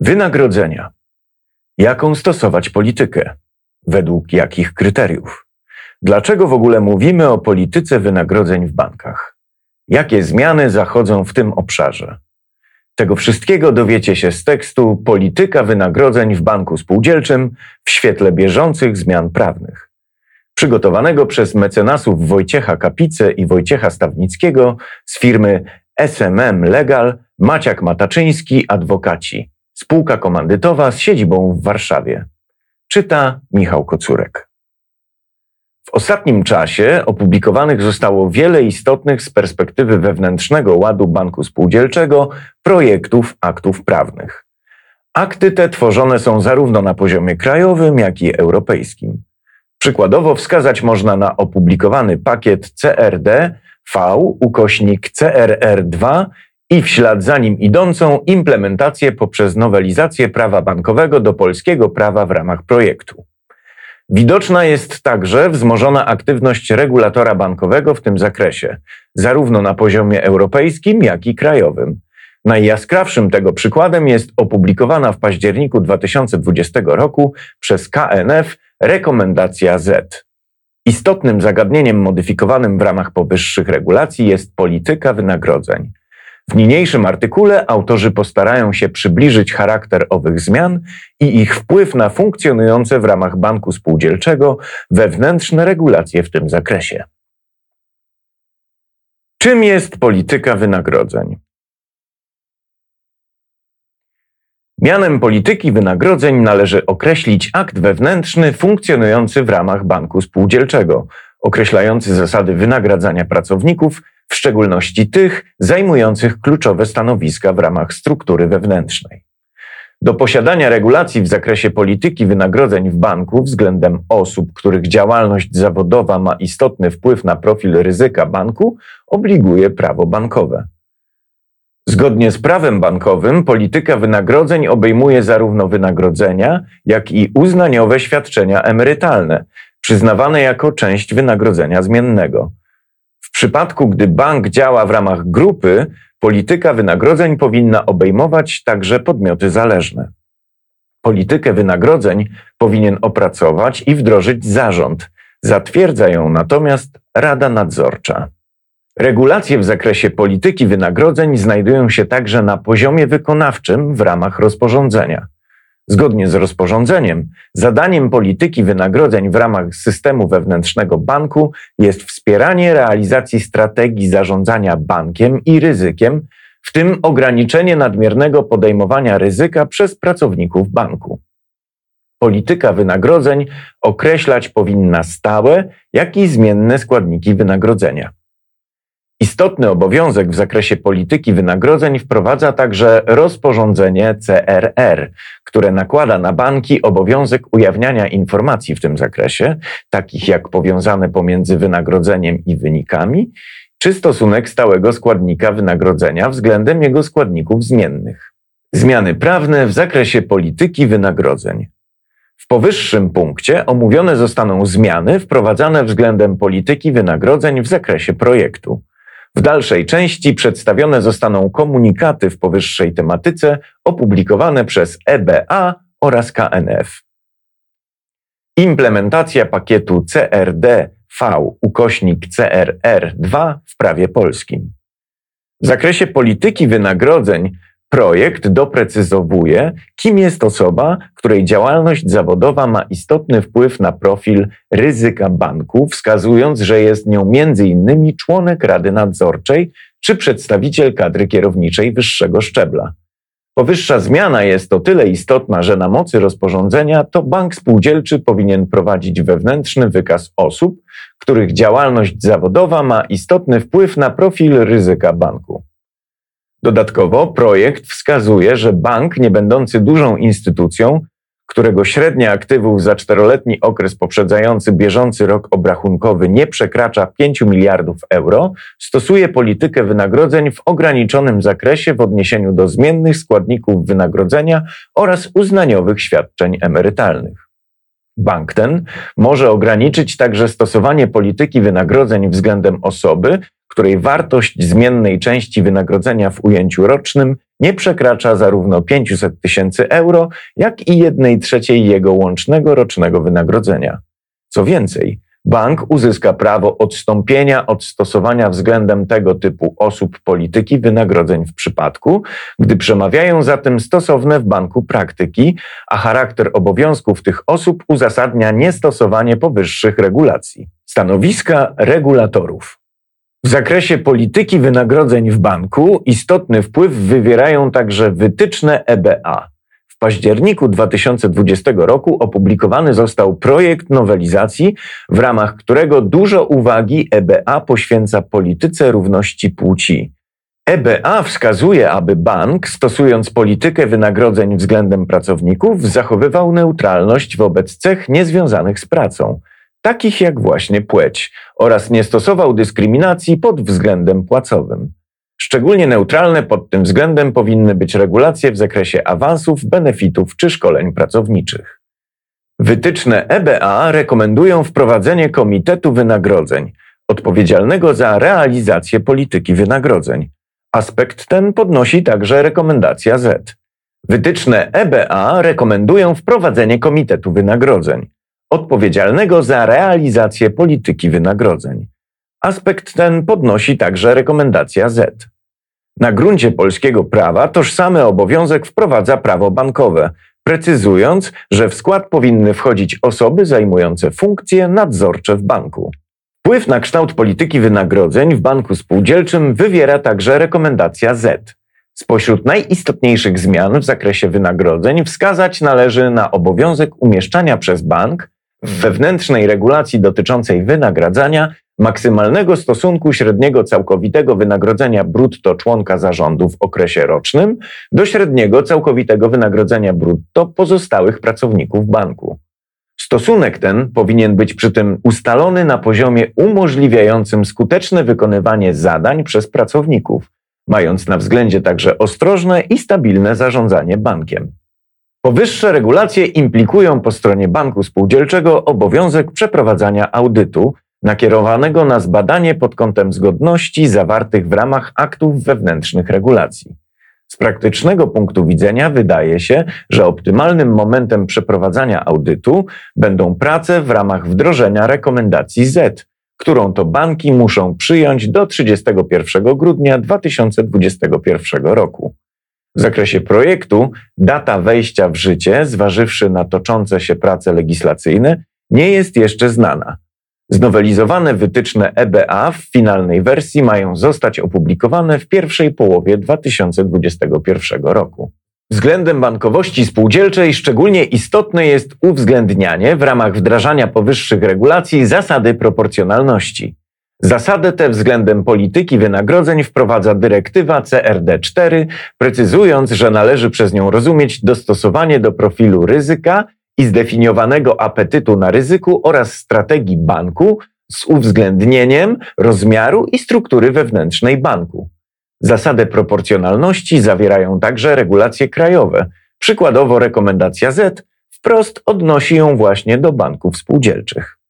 Wynagrodzenia. Jaką stosować politykę? Według jakich kryteriów? Dlaczego w ogóle mówimy o polityce wynagrodzeń w bankach? Jakie zmiany zachodzą w tym obszarze? Tego wszystkiego dowiecie się z tekstu Polityka wynagrodzeń w banku spółdzielczym w świetle bieżących zmian prawnych. Przygotowanego przez mecenasów Wojciecha Kapice i Wojciecha Stawnickiego z firmy SMM Legal Maciak Mataczyński Adwokaci Spółka komandytowa z siedzibą w Warszawie. Czyta Michał Kocurek. W ostatnim czasie opublikowanych zostało wiele istotnych z perspektywy wewnętrznego ładu banku spółdzielczego projektów aktów prawnych. Akty te tworzone są zarówno na poziomie krajowym, jak i europejskim. Przykładowo wskazać można na opublikowany pakiet CRD V ukośnik CRR2 i w ślad za nim idącą implementację poprzez nowelizację prawa bankowego do polskiego prawa w ramach projektu. Widoczna jest także wzmożona aktywność regulatora bankowego w tym zakresie, zarówno na poziomie europejskim, jak i krajowym. Najjaskrawszym tego przykładem jest opublikowana w październiku 2020 roku przez KNF rekomendacja Z. Istotnym zagadnieniem modyfikowanym w ramach powyższych regulacji jest polityka wynagrodzeń. W niniejszym artykule autorzy postarają się przybliżyć charakter owych zmian i ich wpływ na funkcjonujące w ramach banku spółdzielczego wewnętrzne regulacje w tym zakresie. Czym jest polityka wynagrodzeń? Mianem polityki wynagrodzeń należy określić akt wewnętrzny funkcjonujący w ramach banku spółdzielczego, określający zasady wynagradzania pracowników w szczególności tych zajmujących kluczowe stanowiska w ramach struktury wewnętrznej. Do posiadania regulacji w zakresie polityki wynagrodzeń w banku względem osób, których działalność zawodowa ma istotny wpływ na profil ryzyka banku, obliguje prawo bankowe. Zgodnie z prawem bankowym, polityka wynagrodzeń obejmuje zarówno wynagrodzenia, jak i uznaniowe świadczenia emerytalne, przyznawane jako część wynagrodzenia zmiennego przypadku, gdy bank działa w ramach grupy, polityka wynagrodzeń powinna obejmować także podmioty zależne. Politykę wynagrodzeń powinien opracować i wdrożyć zarząd. Zatwierdza ją natomiast Rada Nadzorcza. Regulacje w zakresie polityki wynagrodzeń znajdują się także na poziomie wykonawczym w ramach rozporządzenia. Zgodnie z rozporządzeniem, zadaniem polityki wynagrodzeń w ramach systemu wewnętrznego banku jest wspieranie realizacji strategii zarządzania bankiem i ryzykiem, w tym ograniczenie nadmiernego podejmowania ryzyka przez pracowników banku. Polityka wynagrodzeń określać powinna stałe, jak i zmienne składniki wynagrodzenia. Istotny obowiązek w zakresie polityki wynagrodzeń wprowadza także rozporządzenie CRR, które nakłada na banki obowiązek ujawniania informacji w tym zakresie, takich jak powiązane pomiędzy wynagrodzeniem i wynikami, czy stosunek stałego składnika wynagrodzenia względem jego składników zmiennych. Zmiany prawne w zakresie polityki wynagrodzeń. W powyższym punkcie omówione zostaną zmiany wprowadzane względem polityki wynagrodzeń w zakresie projektu. W dalszej części przedstawione zostaną komunikaty w powyższej tematyce opublikowane przez EBA oraz KNF. Implementacja pakietu CRD V ukośnik CRR2 w prawie polskim. W zakresie polityki wynagrodzeń Projekt doprecyzowuje, kim jest osoba, której działalność zawodowa ma istotny wpływ na profil ryzyka banku, wskazując, że jest nią m.in. członek Rady Nadzorczej czy przedstawiciel kadry kierowniczej wyższego szczebla. Powyższa zmiana jest o tyle istotna, że na mocy rozporządzenia to bank spółdzielczy powinien prowadzić wewnętrzny wykaz osób, których działalność zawodowa ma istotny wpływ na profil ryzyka banku. Dodatkowo projekt wskazuje, że bank, nie będący dużą instytucją, którego średnia aktywów za czteroletni okres poprzedzający bieżący rok obrachunkowy nie przekracza 5 miliardów euro, stosuje politykę wynagrodzeń w ograniczonym zakresie w odniesieniu do zmiennych składników wynagrodzenia oraz uznaniowych świadczeń emerytalnych. Bank ten może ograniczyć także stosowanie polityki wynagrodzeń względem osoby, której wartość zmiennej części wynagrodzenia w ujęciu rocznym nie przekracza zarówno 500 tysięcy euro, jak i 1 trzeciej jego łącznego rocznego wynagrodzenia. Co więcej, bank uzyska prawo odstąpienia od stosowania względem tego typu osób polityki wynagrodzeń w przypadku, gdy przemawiają za tym stosowne w banku praktyki, a charakter obowiązków tych osób uzasadnia niestosowanie powyższych regulacji. Stanowiska regulatorów. W zakresie polityki wynagrodzeń w banku istotny wpływ wywierają także wytyczne EBA. W październiku 2020 roku opublikowany został projekt nowelizacji, w ramach którego dużo uwagi EBA poświęca polityce równości płci. EBA wskazuje, aby bank, stosując politykę wynagrodzeń względem pracowników, zachowywał neutralność wobec cech niezwiązanych z pracą takich jak właśnie płeć, oraz nie stosował dyskryminacji pod względem płacowym. Szczególnie neutralne pod tym względem powinny być regulacje w zakresie awansów, benefitów czy szkoleń pracowniczych. Wytyczne EBA rekomendują wprowadzenie Komitetu Wynagrodzeń, odpowiedzialnego za realizację polityki wynagrodzeń. Aspekt ten podnosi także rekomendacja Z. Wytyczne EBA rekomendują wprowadzenie Komitetu Wynagrodzeń odpowiedzialnego za realizację polityki wynagrodzeń. Aspekt ten podnosi także rekomendacja Z. Na gruncie polskiego prawa tożsamy obowiązek wprowadza prawo bankowe, precyzując, że w skład powinny wchodzić osoby zajmujące funkcje nadzorcze w banku. Wpływ na kształt polityki wynagrodzeń w banku spółdzielczym wywiera także rekomendacja Z. Spośród najistotniejszych zmian w zakresie wynagrodzeń wskazać należy na obowiązek umieszczania przez bank w wewnętrznej regulacji dotyczącej wynagradzania maksymalnego stosunku średniego całkowitego wynagrodzenia brutto członka zarządu w okresie rocznym do średniego całkowitego wynagrodzenia brutto pozostałych pracowników banku. Stosunek ten powinien być przy tym ustalony na poziomie umożliwiającym skuteczne wykonywanie zadań przez pracowników, mając na względzie także ostrożne i stabilne zarządzanie bankiem. Powyższe regulacje implikują po stronie banku spółdzielczego obowiązek przeprowadzania audytu nakierowanego na zbadanie pod kątem zgodności zawartych w ramach aktów wewnętrznych regulacji. Z praktycznego punktu widzenia wydaje się, że optymalnym momentem przeprowadzania audytu będą prace w ramach wdrożenia rekomendacji Z, którą to banki muszą przyjąć do 31 grudnia 2021 roku. W zakresie projektu data wejścia w życie, zważywszy na toczące się prace legislacyjne, nie jest jeszcze znana. Znowelizowane wytyczne EBA w finalnej wersji mają zostać opublikowane w pierwszej połowie 2021 roku. Względem bankowości spółdzielczej szczególnie istotne jest uwzględnianie w ramach wdrażania powyższych regulacji zasady proporcjonalności. Zasadę tę względem polityki wynagrodzeń wprowadza dyrektywa CRD4, precyzując, że należy przez nią rozumieć dostosowanie do profilu ryzyka i zdefiniowanego apetytu na ryzyku oraz strategii banku z uwzględnieniem rozmiaru i struktury wewnętrznej banku. Zasadę proporcjonalności zawierają także regulacje krajowe. Przykładowo rekomendacja Z wprost odnosi ją właśnie do banków spółdzielczych.